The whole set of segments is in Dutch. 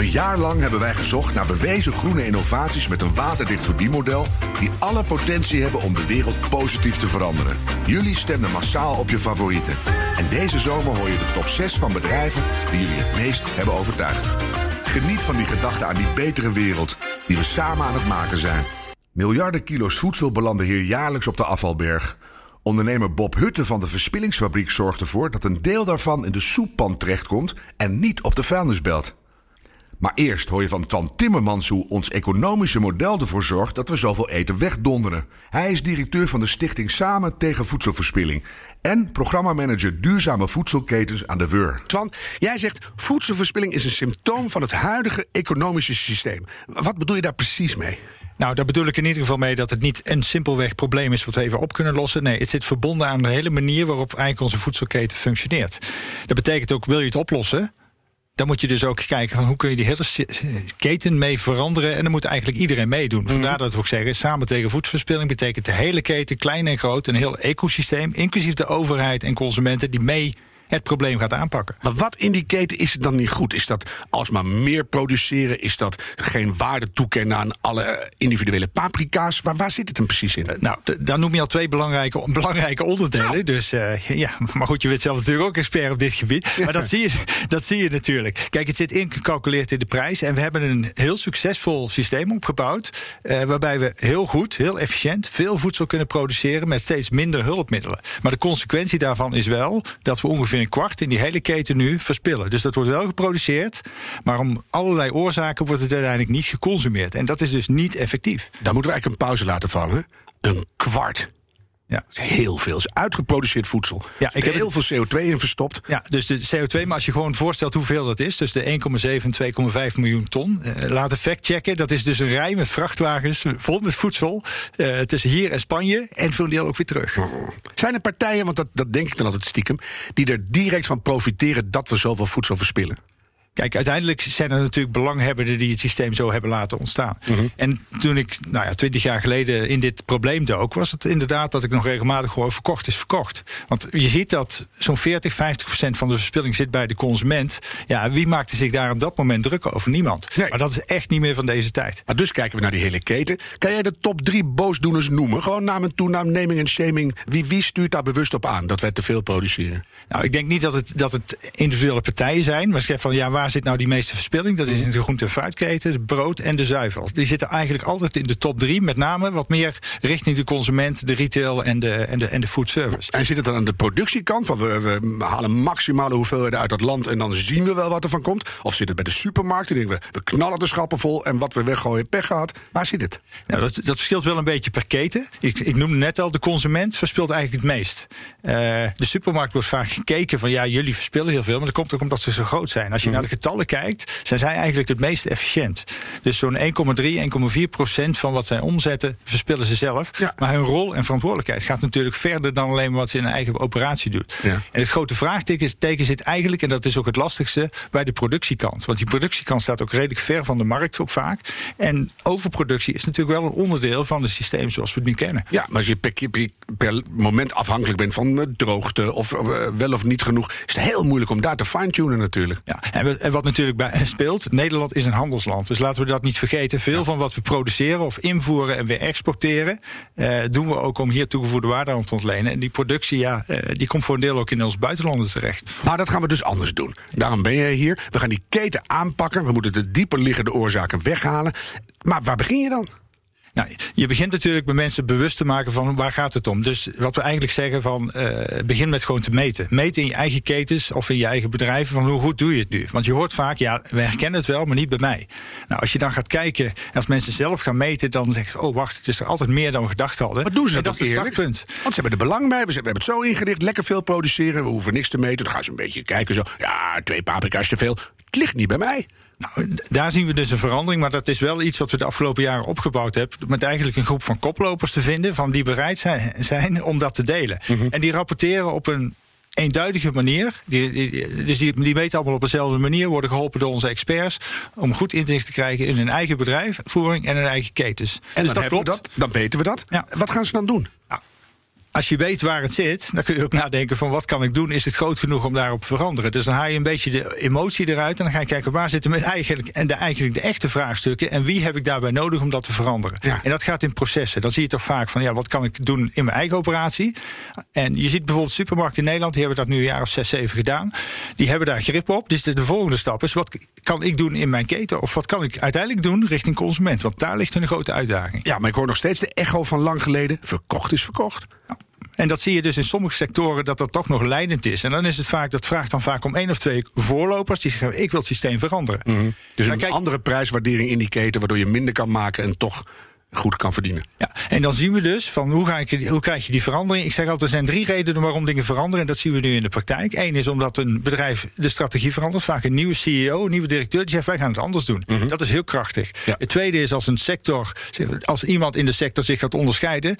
Een jaar lang hebben wij gezocht naar bewezen groene innovaties met een waterdicht verbiemodel die alle potentie hebben om de wereld positief te veranderen. Jullie stemden massaal op je favorieten. En deze zomer hoor je de top 6 van bedrijven die jullie het meest hebben overtuigd. Geniet van die gedachte aan die betere wereld die we samen aan het maken zijn. Miljarden kilo's voedsel belanden hier jaarlijks op de afvalberg. Ondernemer Bob Hutte van de Verspillingsfabriek zorgt ervoor dat een deel daarvan in de soeppan terechtkomt en niet op de vuilnisbelt. Maar eerst hoor je van Tan Timmermans hoe ons economische model ervoor zorgt dat we zoveel eten wegdonderen. Hij is directeur van de stichting Samen tegen Voedselverspilling en programmamanager Duurzame Voedselketens aan de WUR. Twan, jij zegt voedselverspilling is een symptoom van het huidige economische systeem. Wat bedoel je daar precies mee? Nou, daar bedoel ik in ieder geval mee dat het niet een simpelweg probleem is wat we even op kunnen lossen. Nee, het zit verbonden aan de hele manier waarop eigenlijk onze voedselketen functioneert. Dat betekent ook, wil je het oplossen? Dan moet je dus ook kijken van hoe kun je die hele keten mee veranderen. En dan moet eigenlijk iedereen meedoen. Mhm. Vandaar dat we ook zeggen, samen tegen voedselverspilling betekent de hele keten, klein en groot, een heel ecosysteem, inclusief de overheid en consumenten die mee het probleem gaat aanpakken. Maar wat in die keten is het dan niet goed? Is dat alsmaar meer produceren? Is dat geen waarde toekennen aan alle individuele paprika's? Waar, waar zit het dan precies in? Nou, d- daar noem je al twee belangrijke, belangrijke onderdelen. Nou. Dus eh, ja, maar goed, je bent zelf natuurlijk ook expert op dit gebied. Maar dat zie, je, dat zie je natuurlijk. Kijk, het zit ingecalculeerd in de prijs. En we hebben een heel succesvol systeem opgebouwd. eh, waarbij we heel goed, heel efficiënt, veel voedsel kunnen produceren. met steeds minder hulpmiddelen. Maar de consequentie daarvan is wel dat we ongeveer een kwart in die hele keten nu verspillen. Dus dat wordt wel geproduceerd. Maar om allerlei oorzaken wordt het uiteindelijk niet geconsumeerd. En dat is dus niet effectief. Dan moeten we eigenlijk een pauze laten vallen. Een kwart. Ja. Dat is heel veel. Dat is uitgeproduceerd voedsel. Ja, ik heb heel veel CO2 in verstopt. Ja, dus de CO2, maar als je gewoon voorstelt hoeveel dat is, dus de 1,7 en 2,5 miljoen ton. Eh, laat de fact checken. Dat is dus een rij met vrachtwagens vol met voedsel eh, tussen hier en Spanje en voor een deel ook weer terug. Zijn er partijen, want dat, dat denk ik dan altijd stiekem, die er direct van profiteren dat we zoveel voedsel verspillen? Kijk, uiteindelijk zijn er natuurlijk belanghebbenden die het systeem zo hebben laten ontstaan. En toen ik, nou ja, twintig jaar geleden in dit probleem dook, was het inderdaad dat ik nog regelmatig gewoon verkocht is verkocht. Want je ziet dat zo'n 40, 50 procent van de verspilling zit bij de consument. Ja, wie maakte zich daar op dat moment druk over? Niemand. Nee. Maar dat is echt niet meer van deze tijd. Maar dus kijken we naar die hele keten. Kan jij de top drie boosdoeners noemen? Gewoon naam en toenaam, naming en shaming. Wie, wie stuurt daar bewust op aan dat wij te veel produceren? Nou, ik denk niet dat het, dat het individuele partijen zijn. Maar zeg van ja, waar zit nou die meeste verspilling? Dat is in de groente- en fruitketen, de brood en de zuivel. Die zitten eigenlijk altijd in de top drie. Met name wat meer richting de consument, de retail en de, en de, en de food service. En zit het dan aan de productiekant? Van we, we halen maximale hoeveelheden uit dat land en dan zien we wel wat er van komt? Of zit het bij de supermarkt? En denken we, we knallen de schappen vol en wat we weggooien, pech gehad. Waar zit het? Nou, dat, dat verschilt wel een beetje per keten. Ik, ik noemde net al, de consument verspilt eigenlijk het meest. Eh, de supermarkt wordt vaak gekeken van ja, jullie verspillen heel veel, maar dat komt ook omdat ze zo groot zijn. Als je naar de getallen kijkt, zijn zij eigenlijk het meest efficiënt. Dus zo'n 1,3, 1,4 procent van wat zij omzetten, verspillen ze zelf. Ja. Maar hun rol en verantwoordelijkheid gaat natuurlijk verder dan alleen maar wat ze in hun eigen operatie doet. Ja. En het grote vraagteken teken zit eigenlijk, en dat is ook het lastigste, bij de productiekant. Want die productiekant staat ook redelijk ver van de markt, ook vaak. En overproductie is natuurlijk wel een onderdeel van het systeem zoals we het nu kennen. Ja, maar als je per, per, moment afhankelijk bent van eh, droogte of eh, wel of niet genoeg, is het heel moeilijk om daar te fine-tunen natuurlijk. Ja, en en wat natuurlijk bij speelt, Nederland is een handelsland. Dus laten we dat niet vergeten. Veel van wat we produceren of invoeren en weer exporteren, eh, doen we ook om hier toegevoegde waarde aan te ontlenen. En die productie, ja, eh, die komt voor een deel ook in ons buitenlanden terecht. Maar dat gaan we dus anders doen. Daarom ben je hier. We gaan die keten aanpakken. We moeten de dieper liggende oorzaken weghalen. Maar waar begin je dan? Nou, je begint natuurlijk bij mensen bewust te maken van waar gaat het om. Dus wat we eigenlijk zeggen van eh, begin met gewoon te meten. Meet in je eigen ketens of in je eigen bedrijven van hoe goed doe je het nu. Want je hoort vaak, ja, we herkennen het wel, maar niet bij mij. Nou, als je dan gaat kijken, als mensen zelf gaan meten, dan zeggen ze, oh wacht, het is er altijd meer dan we gedacht hadden. Maar doen ze En dat, dat is het startpunt. Want ze hebben er belang bij. We hebben het zo ingericht. Lekker veel produceren. We hoeven niks te meten. Dan gaan ze een beetje kijken. Zo. Ja, twee paprika's te veel. Het ligt niet bij mij. Nou, daar zien we dus een verandering, maar dat is wel iets wat we de afgelopen jaren opgebouwd hebben. Met eigenlijk een groep van koplopers te vinden, van die bereid zijn, zijn om dat te delen. En die rapporteren op een eenduidige manier. Die, die- dus die, die weten allemaal op dezelfde manier, worden geholpen door onze experts. om goed inzicht te krijgen in hun eigen bedrijfvoering en hun eigen ketens. En dus dan, hebben we dat, dan weten we dat. Ja. Wat gaan ze dan doen? Als je weet waar het zit, dan kun je ook nadenken van wat kan ik doen? Is het groot genoeg om daarop te veranderen? Dus dan haal je een beetje de emotie eruit en dan ga je kijken waar zitten mijn eigenlijk en de, eigenlijk de echte vraagstukken en wie heb ik daarbij nodig om dat te veranderen? Ja. En dat gaat in processen. Dan zie je toch vaak van ja, wat kan ik doen in mijn eigen operatie? En je ziet bijvoorbeeld supermarkten in Nederland, die hebben dat nu een jaar of zes, zeven gedaan. Die hebben daar grip op. Dus de, de volgende stap is wat kan ik doen in mijn keten? Of wat kan ik uiteindelijk doen richting consument? Want daar ligt een grote uitdaging. Ja, maar ik hoor nog steeds de echo van lang geleden. Verkocht is verkocht. En dat zie je dus in sommige sectoren dat dat toch nog leidend is. En dan is het vaak, dat vraagt dan vaak om één of twee voorlopers die zeggen: ik wil het systeem veranderen. Dus Dan een kijk- andere prijswaardering in die keten, waardoor je minder kan maken en toch goed kan verdienen. Ja, en dan zien we dus van hoe, ga ik, hoe krijg je die verandering. Ik zeg altijd, er zijn drie redenen waarom dingen veranderen. En dat zien we nu in de praktijk. Eén is omdat een bedrijf de strategie verandert. Vaak een nieuwe CEO, een nieuwe directeur, die zegt wij gaan het anders doen. Dat is heel krachtig. Ja. Het tweede is als een sector, als iemand in de sector zich gaat onderscheiden,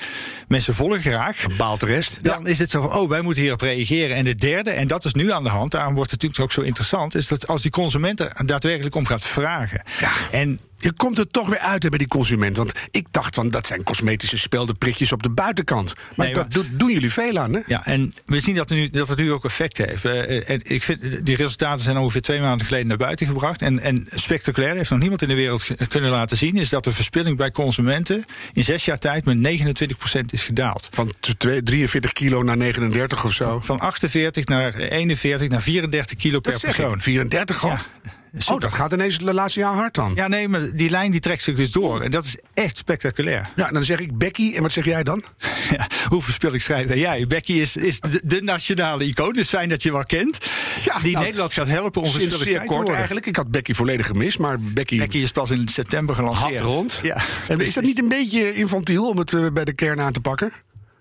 mensen volgen graag. Baalt de rest. Dan is het zo van, oh, wij moeten hierop reageren. En de derde, en dat is nu aan de hand, daarom wordt het natuurlijk ook zo interessant, is dat als die consument er daadwerkelijk om gaat vragen. Ja. En Je komt er toch weer uit hè, bij die consument. Want ik dacht van dat zijn cosmetische speldenprikjes op de buitenkant. Maar Nee, dat maar- doen jullie veel aan, hè? Ja, en we zien dat, het nu, dat het nu ook effect heeft. Eh, en ik vind, die resultaten zijn ongeveer twee maanden geleden naar buiten gebracht. En, en spectaculair, heeft nog niemand in de wereld kunnen laten zien... is dat de verspilling bij consumenten in zes jaar tijd met 29% is gedaald. Van t- twee- 43 kilo naar 39 of zo. Van 48 naar 41 naar 34 kilo per Dat persoon. ik. 34 gewoon. Ja, oh, dat gaat ineens de laatste jaar hard dan. Ja. Ja, nee, maar die lijn die trekt zich dus door. En dat is echt spectaculair. dan zeg ik Becky. En wat zeg jij dan? Ja, hoe verspilling schrijven jij? Becky is, is de, de nationale icoon. Dus fijn dat je wel kent. Ja, die nou, Nederland gaat helpen om verspilling te kort eigenlijk. Ik had Becky volledig gemist, maar Becky, Becky is pas in september gelanceerd. rond. Ja. En is dat niet een beetje infantiel om het eh, bij de kern aan te pakken?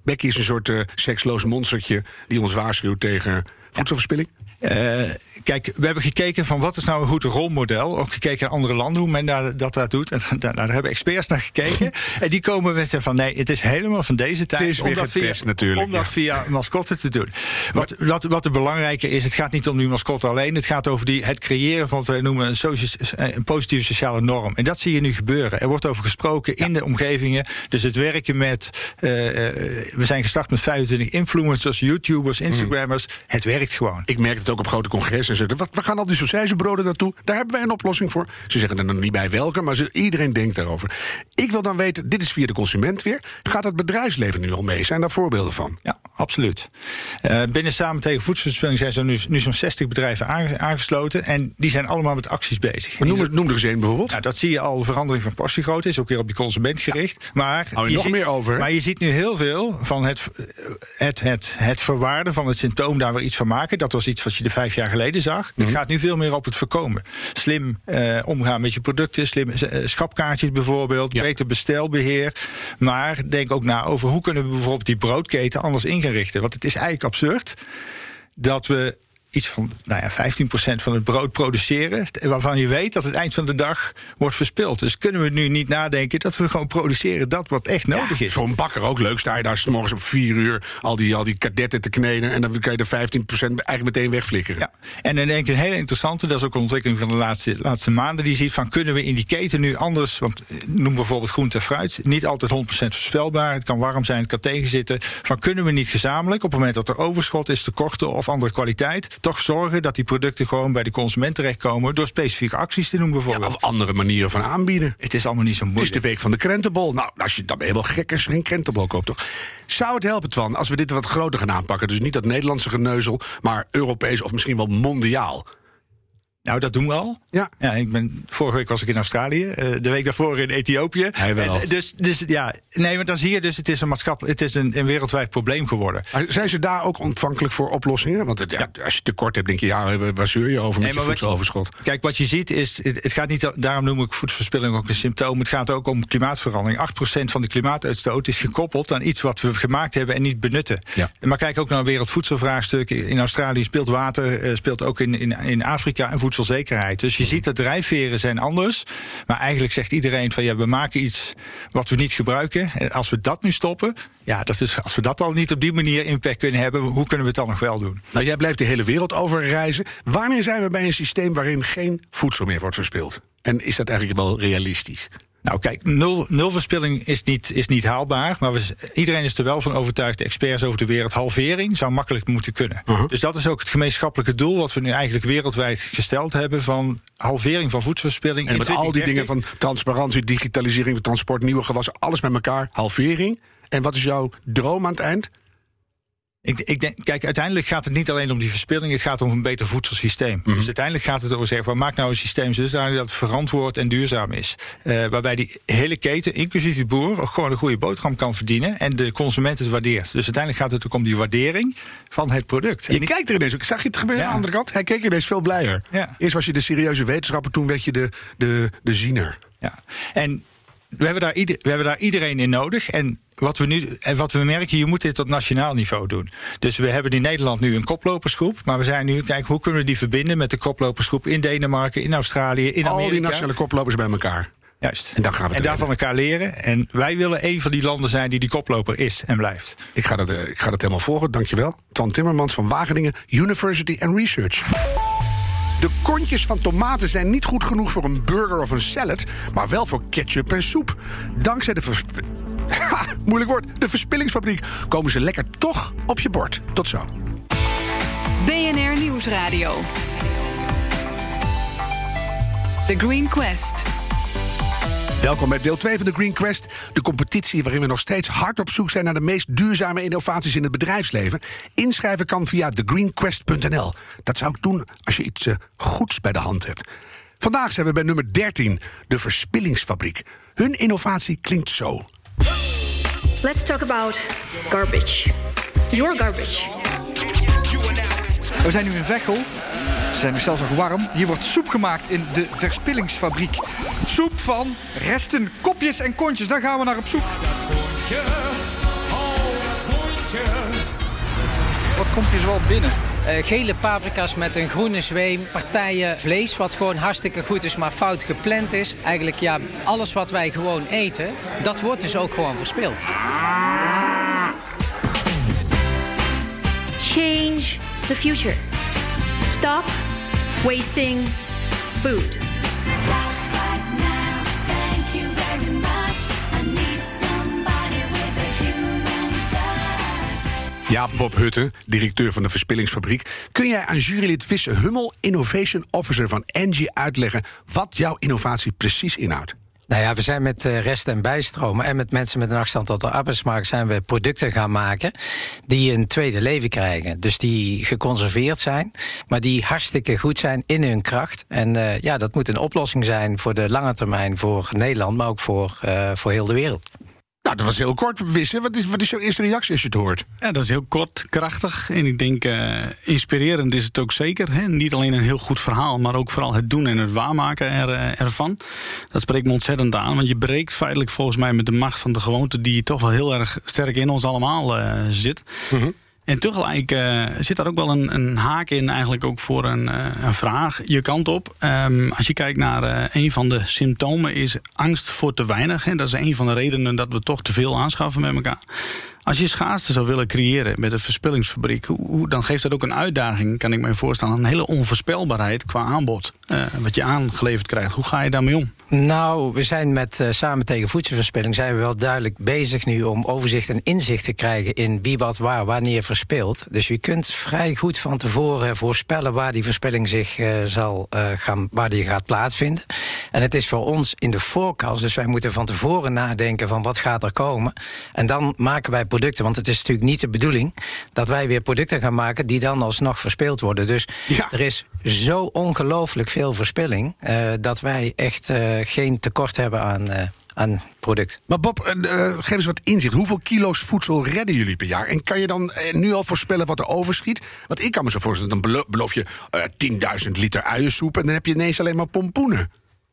Becky is een soort eh, seksloos monstertje die ons waarschuwt tegen voedselverspilling. Eh, kijk, we hebben gekeken van wat is nou een goed rolmodel. Ook gekeken naar andere landen, hoe men daar, dat daar doet. En daar, daar hebben experts naar gekeken. en die komen met zeggen van nee, het is helemaal van deze tijd. is weer om dat getest via, natuurlijk, Om dat ja. via mascotte te doen. Wat, wat, wat de belangrijke is, het gaat niet om die mascotte alleen. Het gaat over die, het creëren van wat wij noemen een, socia- een positieve sociale norm. En dat zie je nu gebeuren. Er wordt over gesproken in de omgevingen. Dus het werken met, eh, eh, we zijn gestart met 25 influencers, YouTubers, Instagrammers. Het werkt gewoon. Ik merk het ook op grote congressen. Ze zeggen, wat, waar gaan al die sausijzenbroden naartoe? Daar hebben wij een oplossing voor. Ze zeggen er nog niet bij welke, maar ze, iedereen denkt daarover. Ik wil dan weten, dit is via de consument weer. Gaat het bedrijfsleven nu al mee? Zijn daar voorbeelden van? Ja, absoluut. Eh, binnen Samen tegen Voedselverspilling zijn er nu, nu zo'n 60 bedrijven aange- aangesloten. En die zijn allemaal met acties bezig. Maar noem, er- noem er eens één bijvoorbeeld. Nou, dat zie je al, verandering van portiegrootte is ook weer op die consument gericht. Maar Hou je nog ziet, meer over? Maar je ziet nu heel veel van het, het, het, het verwaarden van het symptoom, daar weer iets van maken. Dat was iets wat je er vijf jaar geleden zag. Mhm. Het gaat nu veel meer op het voorkomen. Slim eh, omgaan met je producten, slim eh, schapkaartjes bijvoorbeeld, Ja. beter bestelbeheer. Maar denk ook na over hoe kunnen we bijvoorbeeld die broodketen anders in gaan richten. Want het is eigenlijk absurd dat we iets van nou ja, 15% van het brood produceren. Waarvan je weet dat het eind van de dag wordt verspild. Dus kunnen we nu niet nadenken dat we gewoon produceren dat wat echt nodig is. Zo'n bakker ook leuk. Sta je daar 's morgens om vier uur al die, al die kadetten te kneden. En dan kan je er 15% eigenlijk meteen wegflikkeren. Ja. En dan denk ik een hele interessante, dat is ook een ontwikkeling van de laatste, laatste maanden, die ziet van kunnen we in die keten nu anders, want eh, noem bijvoorbeeld groente en fruit, niet altijd 100% voorspelbaar, het kan warm zijn, het kan tegenzitten, van kunnen we niet gezamenlijk op het moment dat er overschot is, tekorten of andere kwaliteit, toch zorgen dat die producten gewoon bij de consument terechtkomen door specifieke acties te doen bijvoorbeeld. Of andere manieren van aanbieden. het is allemaal niet zo Het is moeilijk. de week van de krentenbol. Nou, als je dan ben je wel gek als je geen krentenbol koopt, toch? Zou het helpen, Twan, als we dit wat groter gaan aanpakken? Dus niet dat Nederlandse geneuzel, maar Europees of misschien wel mondiaal. Nou, dat doen we al. Ja. Ja, ik ben, vorige week was ik in Australië, eh, de week daarvoor in Ethiopië. Hij wel. En, eh, dus, dus ja, nee, maar dan zie je dus, het is een maatschappelijk, het is een, een wereldwijd probleem geworden. Maar zijn ze daar ook ontvankelijk voor oplossingen? Want het, ja, als je tekort hebt, denk je, ja, waar zeur je over met Nee, je voedseloverschot? Kijk, wat je ziet is, het het gaat niet, daarom noem ik voedselverspilling ook een symptoom. Het gaat ook om klimaatverandering. 8% van de klimaatuitstoot is gekoppeld aan iets wat we gemaakt hebben en niet benutten. Ja. Maar kijk ook naar een wereldvoedselvraagstuk. In Australië speelt water, eh, speelt ook in, in, in Afrika en voedselzekerheid. Dus je ziet dat drijfveren zijn anders. Maar eigenlijk zegt iedereen van ja, we maken iets wat we niet gebruiken. En als we dat nu stoppen, ja, dat is, als we dat al niet op die manier impact kunnen hebben, hoe kunnen we het dan nog wel doen? Nou, jij blijft de hele wereld over reizen. Wanneer zijn we bij een systeem waarin geen voedsel meer wordt verspild? En is dat eigenlijk wel realistisch? Nou, kijk, nul, nul verspilling is niet, is niet haalbaar. Maar we, iedereen is er wel van overtuigd, de experts over de wereld, halvering zou makkelijk moeten kunnen. Uh-huh. Dus dat is ook het gemeenschappelijke doel wat we nu eigenlijk wereldwijd gesteld hebben: van halvering van voedselverspilling. En in met al die 2030. dingen van transparantie, digitalisering transport, nieuwe gewassen, alles met elkaar, halvering. En wat is jouw droom aan het eind? Ik, ik denk, kijk, uiteindelijk gaat het niet alleen om die verspilling, het gaat om een beter voedselsysteem. Mhm. Dus uiteindelijk gaat het over zeggen: van, maak nou een systeem zodanig dat het verantwoord en duurzaam is. Eh, waarbij die hele keten, inclusief de boer, ook gewoon een goede boterham kan verdienen en de consument het waardeert. Dus uiteindelijk gaat het ook om die waardering van het product. Je niet- kijkt er ineens, ik zag je het gebeuren Ja. aan de andere kant. Hij keek ineens veel blijer. Ja. Eerst was je de serieuze wetenschapper, toen werd je de, de, de ziener. Ja. En we hebben, daar ieder, we hebben daar iedereen in nodig. En wat we nu en wat we merken, je moet dit op nationaal niveau doen. Dus we hebben in Nederland nu een koplopersgroep. Maar we zijn nu kijken hoe kunnen we die verbinden met de koplopersgroep in Denemarken, in Australië, in Amerika. Al die nationale koplopers bij elkaar. Juist. En dan gaan we en daarvan elkaar leren. En wij willen een van die landen zijn die die koploper is en blijft. Ik ga dat, eh, ik ga dat helemaal volgen, dankjewel. Twan Timmermans van Wageningen University and Research. De kontjes van tomaten zijn niet goed genoeg voor een burger of een salad, maar wel voor ketchup en soep. Dankzij de Ha, moeilijk woord, de verspillingsfabriek komen ze lekker toch op je bord. Tot zo. BNR Nieuwsradio. The Green Quest. Welkom bij deel 2 van de Green Quest. De competitie waarin we nog steeds hard op zoek zijn naar de meest duurzame innovaties in het bedrijfsleven. Inschrijven kan via thegreenquest.nl. Dat zou ik doen als je iets eh, goeds bij de hand hebt. Vandaag zijn we bij nummer 13, de Verspillingsfabriek. Hun innovatie klinkt zo. Let's talk about garbage. Your garbage. We zijn nu in Veghel. Ze zijn nu zelfs nog warm. Hier wordt soep gemaakt in de verspillingsfabriek. Soep van resten, kopjes en kontjes. Daar gaan we naar op zoek. Wat komt hier zoal binnen? Eh, gele paprika's met een groene zweem. Partijen vlees wat gewoon hartstikke goed is, maar fout gepland is. Eigenlijk ja, alles wat wij gewoon eten, dat wordt dus ook gewoon verspild. Change the future. Stop wasting food. Ja, Bob Hutte, directeur van de Verspillingsfabriek. Kun jij aan jurylid Wisse Hummel, Innovation Officer van Engie, uitleggen wat jouw innovatie precies inhoudt? Nou ja, we zijn met eh, rest- en bijstromen en met mensen met een afstand tot de arbeidsmarkt zijn we producten gaan maken die een tweede leven krijgen. Dus die geconserveerd zijn, maar die hartstikke goed zijn in hun kracht. En eh, ja, dat moet een oplossing zijn voor de lange termijn voor Nederland, maar ook voor, eh, voor heel de wereld. Nou, dat was heel kort, Wisse. Wat is, wat is jouw eerste reactie als je het hoort? Ja, dat is heel kort, krachtig. En ik denk, eh, inspirerend is het ook zeker. Hè? Niet alleen een heel goed verhaal, maar ook vooral het doen en het waarmaken er, eh, ervan. Dat spreekt me ontzettend aan. Want je breekt feitelijk volgens mij met de macht van de gewoonte... die toch wel heel erg sterk in ons allemaal eh, zit. En tegelijk eh, zit daar ook wel een, een haak in, eigenlijk ook voor een, eh, een vraag. Je kant op. Ehm, als je kijkt naar eh, een van de symptomen, is angst voor te weinig. Hè. Dat is een van de redenen dat we toch te veel aanschaffen met elkaar. Als je schaarste zou willen creëren met een verspillingsfabriek, dan geeft dat ook een uitdaging, kan ik me voorstellen. Een hele onvoorspelbaarheid qua aanbod. wat je aangeleverd krijgt. Hoe ga je daarmee om? Nou, we zijn met eh, Samen tegen Voedselverspilling... zijn we wel duidelijk bezig nu om overzicht en inzicht te krijgen... in wie wat waar, wanneer verspilt. Dus je kunt vrij goed van tevoren voorspellen... waar die verspilling zich eh, zal eh, gaan, waar die gaat plaatsvinden. En het is voor ons in de voorkast. Dus wij moeten van tevoren nadenken van wat gaat er komen. En dan maken wij producten. Want het is natuurlijk niet de bedoeling... dat wij weer producten gaan maken... die dan alsnog verspild worden. Dus Ja. er is zo ongelooflijk veel verspilling... dat wij echt geen tekort hebben aan, eh, aan product. Maar Bob, eh, eh, geef eens wat inzicht. Hoeveel kilo's voedsel redden jullie per jaar? En kan je dan eh, nu al voorspellen wat er overschiet? Want ik kan me zo voorstellen, dan belo- beloof je eh 10.000 liter uiensoep... en dan heb je ineens alleen maar pompoenen.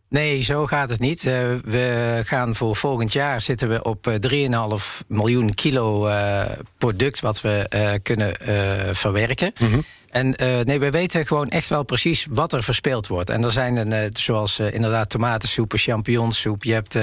Nee, zo gaat het niet. Eh, we gaan voor volgend jaar zitten we op eh, 3,5 miljoen kilo eh, product wat we eh, kunnen eh, verwerken. En eh, nee, we weten gewoon echt wel precies wat er verspeeld wordt. En er zijn een, eh, zoals eh, inderdaad tomatensoep, champignonsoep. Je hebt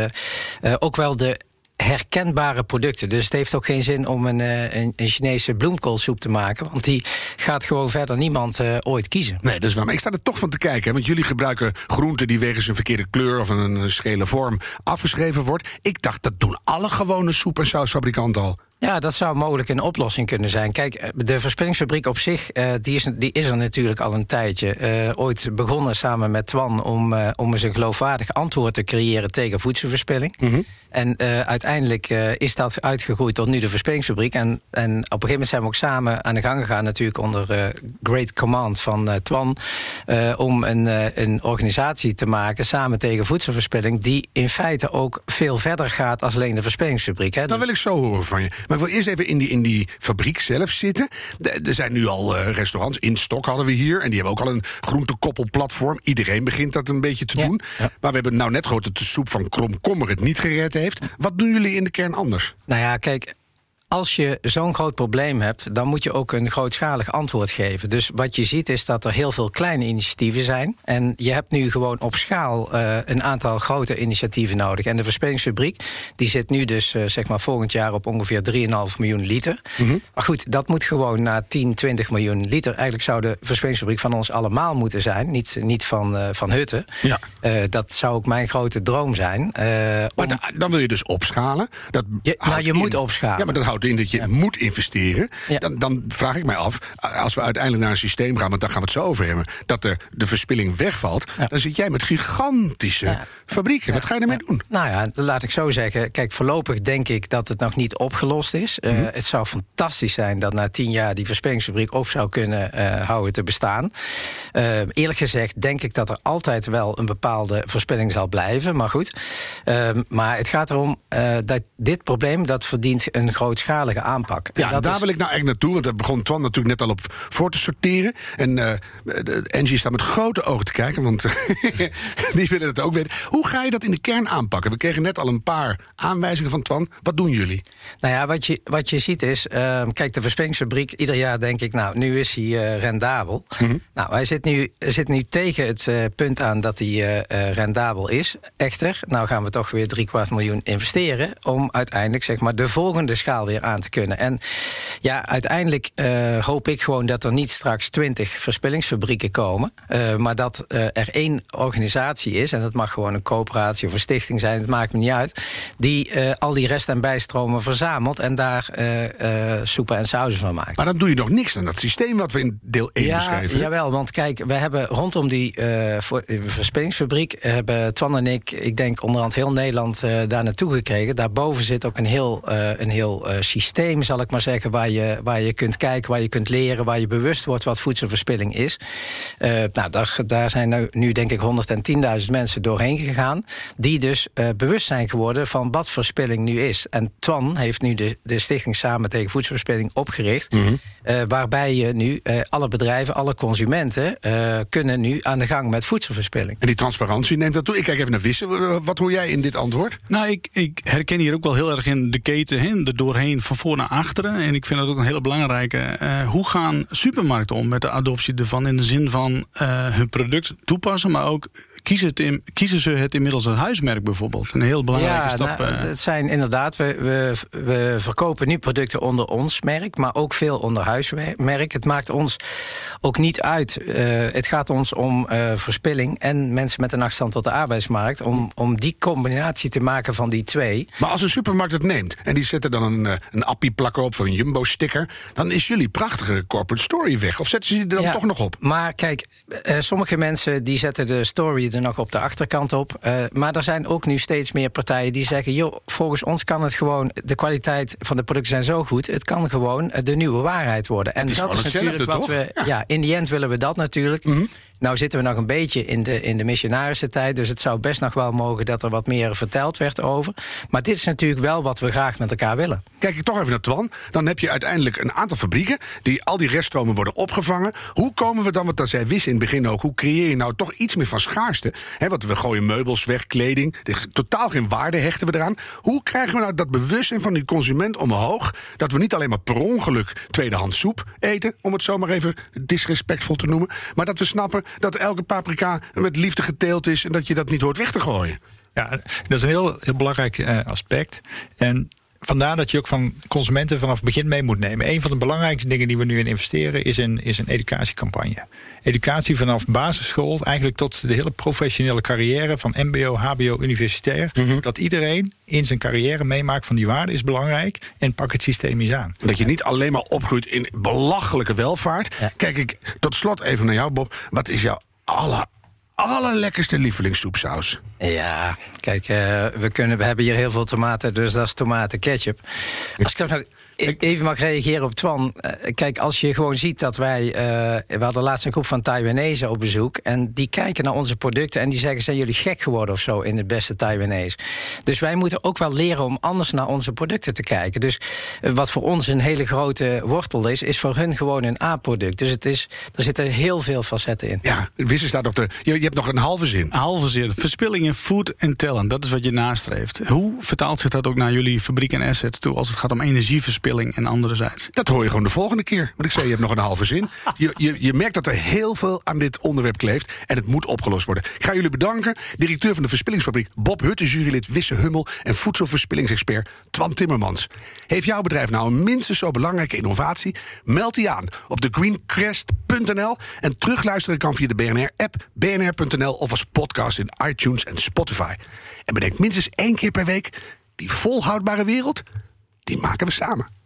ook wel de herkenbare producten. Dus het heeft ook geen zin om een, een, Chinese bloemkoolsoep te maken. Want die gaat gewoon verder niemand ooit kiezen. Nee, dat is waar. Maar ik sta er toch van te kijken. Want jullie gebruiken groenten die wegens een verkeerde kleur of een schele vorm afgeschreven wordt. Ik dacht, dat doen alle gewone soep- en sausfabrikanten al. Ja, dat zou mogelijk een oplossing kunnen zijn. Kijk, eh, de verspillingsfabriek op zich, eh, die, is, die is er natuurlijk al een tijdje. Eh, ooit begonnen samen met Twan om, om eens een geloofwaardig antwoord te creëren tegen voedselverspilling. En eh, uiteindelijk is dat uitgegroeid tot nu de verspillingsfabriek. En, en op een gegeven moment zijn we ook samen aan de gang gegaan, natuurlijk onder Great Command van Twan, om een, een organisatie te maken samen tegen voedselverspilling, die in feite ook veel verder gaat als alleen de verspillingsfabriek. Hè. Dat wil ik zo horen van je. Maar ik wil eerst even in die, in die fabriek zelf zitten. Er zijn nu al eh, restaurants. In Stok hadden we hier. En die hebben ook al een groentekoppelplatform. Iedereen begint dat een beetje te Ja, doen. ja. Maar we hebben nou net gehoord dat de soep van Kromkommer het niet gered heeft. Wat doen jullie in de kern anders? Nou ja, kijk. Als je zo'n groot probleem hebt, dan moet je ook een grootschalig antwoord geven. Dus wat je ziet is dat er heel veel kleine initiatieven zijn. En je hebt nu gewoon op schaal eh, een aantal grote initiatieven nodig. En de verspillingsfabriek die zit nu dus eh, zeg maar volgend jaar op ongeveer 3,5 miljoen liter. Maar goed, dat moet gewoon naar 10, 20 miljoen liter. Eigenlijk zou de verspillingsfabriek van ons allemaal moeten zijn. Niet, niet van, eh, van Hutten. Ja. Dat zou ook mijn grote droom zijn. Maar om- da- dan wil je dus opschalen. Dat Je- nou, je in- moet opschalen. Ja, maar dat houdt in dat je moet investeren. Ja. Dan, dan vraag ik mij af, als we uiteindelijk naar een systeem gaan... want daar gaan we het zo over hebben... dat er de verspilling wegvalt... Ja. dan zit jij met gigantische fabrieken. Wat ga je ermee doen? Nou ja, laat ik zo zeggen. Kijk, voorlopig denk ik dat het nog niet opgelost is. Eh, Mhm. het zou fantastisch zijn dat na tien jaar die verspillingsfabriek op zou kunnen eh, houden te bestaan. Eh, eerlijk gezegd denk ik dat er altijd wel een bepaalde verspilling zal blijven. Maar goed. Maar het gaat erom dat dit probleem dat verdient een grootschalige aanpak. En Ja, dat daar is- wil ik nou echt naartoe. Want daar begon Twan natuurlijk net al op voor te sorteren. En de- Angie staat met grote ogen te kijken, want die willen het ook weten. Hoe ga je dat in de kern aanpakken? We kregen net al een paar aanwijzingen van Twan. Wat doen jullie? Nou ja, wat je, wat je ziet is, ehm, kijk, de verspillingsfabriek, ieder jaar denk ik, nou, nu is hij eh, rendabel. Nou, hij zit nu, zit nu tegen het eh, punt aan dat hij rendabel is. Echter, nou gaan we toch weer drie kwart miljoen investeren om uiteindelijk, zeg maar, de volgende schaal weer aan te kunnen. En ja, uiteindelijk eh, hoop ik gewoon dat er niet straks twintig verspillingsfabrieken komen, eh, maar dat eh, er één organisatie is, en dat mag gewoon een coöperatie of een stichting zijn, het maakt me niet uit, die al die rest- en bijstromen verzamelt en daar soepen en sauzen van maakt. Maar dan doe je nog niks aan dat systeem wat we in deel 1 Ja, beschrijven. jawel, want kijk, we hebben rondom die verspillingsfabriek... hebben Twan en ik, ik denk onderhand heel Nederland daar naartoe gekregen. Daarboven zit ook een heel, een heel systeem, zal ik maar zeggen... Waar je, waar je kunt kijken, waar je kunt leren... waar je bewust wordt wat voedselverspilling is. Eh, nou, daar, daar zijn nu, nu denk ik 110.000 mensen doorheen gegaan... die dus eh, bewust zijn geworden van wat verspilling nu is. En Twan heeft nu de, de Stichting Samen tegen Voedselverspilling opgericht... eh, waarbij je nu eh, alle bedrijven, alle consumenten... eh, kunnen nu aan de gang met voedselverspilling. En die transparantie neemt dat toe. Ik kijk even naar Wissen. Wat hoor jij in dit antwoord? Nou, ik, ik herken hier ook wel heel erg in de keten, hè, er doorheen van voor naar achteren. En ik vind dat ook een hele belangrijke. eh, hoe gaan supermarkten om met de adoptie ervan? In de zin van eh, hun product toepassen, maar ook kiezen, het in- kiezen ze het inmiddels als huismerk bijvoorbeeld? Een heel belangrijke stap. nou, eh. het zijn inderdaad, we, we, we verkopen nu producten onder ons merk, maar ook veel onder huismerk. Het maakt ons ook niet uit. Eh, het gaat ons om eh, verspilling en mensen met een afstand tot de arbeidsmarkt. Om, om die combinatie te maken van die twee. Maar als een supermarkt het neemt en die zetten dan een, een appie-plakker op of een jumbo-sticker... dan is jullie prachtige corporate story weg. Of zetten ze die er dan Ja, toch nog op? Maar kijk, eh, sommige mensen die zetten de story er nog op de achterkant op. Eh, maar er zijn ook nu steeds meer partijen die zeggen... joh, volgens ons kan het gewoon... de kwaliteit van de producten zijn zo goed... het kan gewoon eh, de nieuwe waarheid worden. En dat is natuurlijk wat toch? we... Ja. Mhm. Ja. in die end willen we dat natuurlijk. Nou zitten we nog een beetje in de, in de missionarische tijd... dus het zou best nog wel mogen dat er wat meer verteld werd over. Maar dit is natuurlijk wel wat we graag met elkaar willen. Kijk ik toch even naar Twan. Dan heb je uiteindelijk een aantal fabrieken... die al die reststromen worden opgevangen. Hoe komen we dan, want dat zei Wis in het begin ook... hoe creëer je nou toch iets meer van schaarste? Hè, want we gooien meubels weg, kleding. Totaal geen waarde hechten we eraan. Hoe krijgen we nou dat bewustzijn van die consument omhoog... dat we niet alleen maar per ongeluk tweedehands soep eten... om het zomaar even disrespectvol te noemen... maar dat we snappen dat elke paprika met liefde geteeld is... en dat je dat niet hoort weg te gooien. Ja, dat is een heel, heel belangrijk eh, aspect. En vandaar dat je ook van consumenten vanaf het begin mee moet nemen. Een van de belangrijkste dingen die we nu in investeren is een, is een educatiecampagne. Educatie vanaf basisschool, eigenlijk tot de hele professionele carrière van MBO, HBO, universitair. Dat iedereen in zijn carrière meemaakt van die waarde is belangrijk en pak het systeem eens aan. Dat je niet alleen maar opgroeit in belachelijke welvaart. Kijk ik tot slot even naar jou, Bob. Wat is jouw aller, allerlekkerste lievelingssoepsaus? Ja, kijk, eh, we, kunnen, we hebben hier heel veel tomaten, dus dat is tomaten ketchup. Als ik nog e- even mag reageren op Twan. eh, kijk, als je gewoon ziet dat wij... eh, we hadden laatst een groep van Taiwanese op bezoek... en die kijken naar onze producten en die zeggen... zijn jullie gek geworden of zo in het beste Taiwanese? Dus wij moeten ook wel leren om anders naar onze producten te kijken. Dus eh, wat voor ons een hele grote wortel is... is voor hun gewoon een A-product. Dus het is, er zitten heel veel facetten in. Ja, Wisse staat nog de. Je, je hebt nog een halve zin. Halve zin. Verspilling in food en talent, dat is wat je nastreeft. Hoe vertaalt zich dat ook naar jullie fabriek en assets toe als het gaat om energieverspilling en anderzijds? Dat hoor je gewoon de volgende keer. Want ik zei, je hebt nog een halve zin. Je, je, je merkt dat er heel veel aan dit onderwerp kleeft. En het moet opgelost worden. Ik ga jullie bedanken. Directeur van de Verspillingsfabriek Bob Hutte, jurylid Wisse Hummel... en voedselverspillingsexpert Twan Timmermans. Heeft jouw bedrijf nou een minstens zo belangrijke innovatie? Meld die aan op thegreencrest.nl. En terugluisteren kan via de BNR-app, bnr.nl... of als podcast in iTunes en Spotify. En bedenk minstens één keer per week... die volhoudbare wereld, die maken we samen.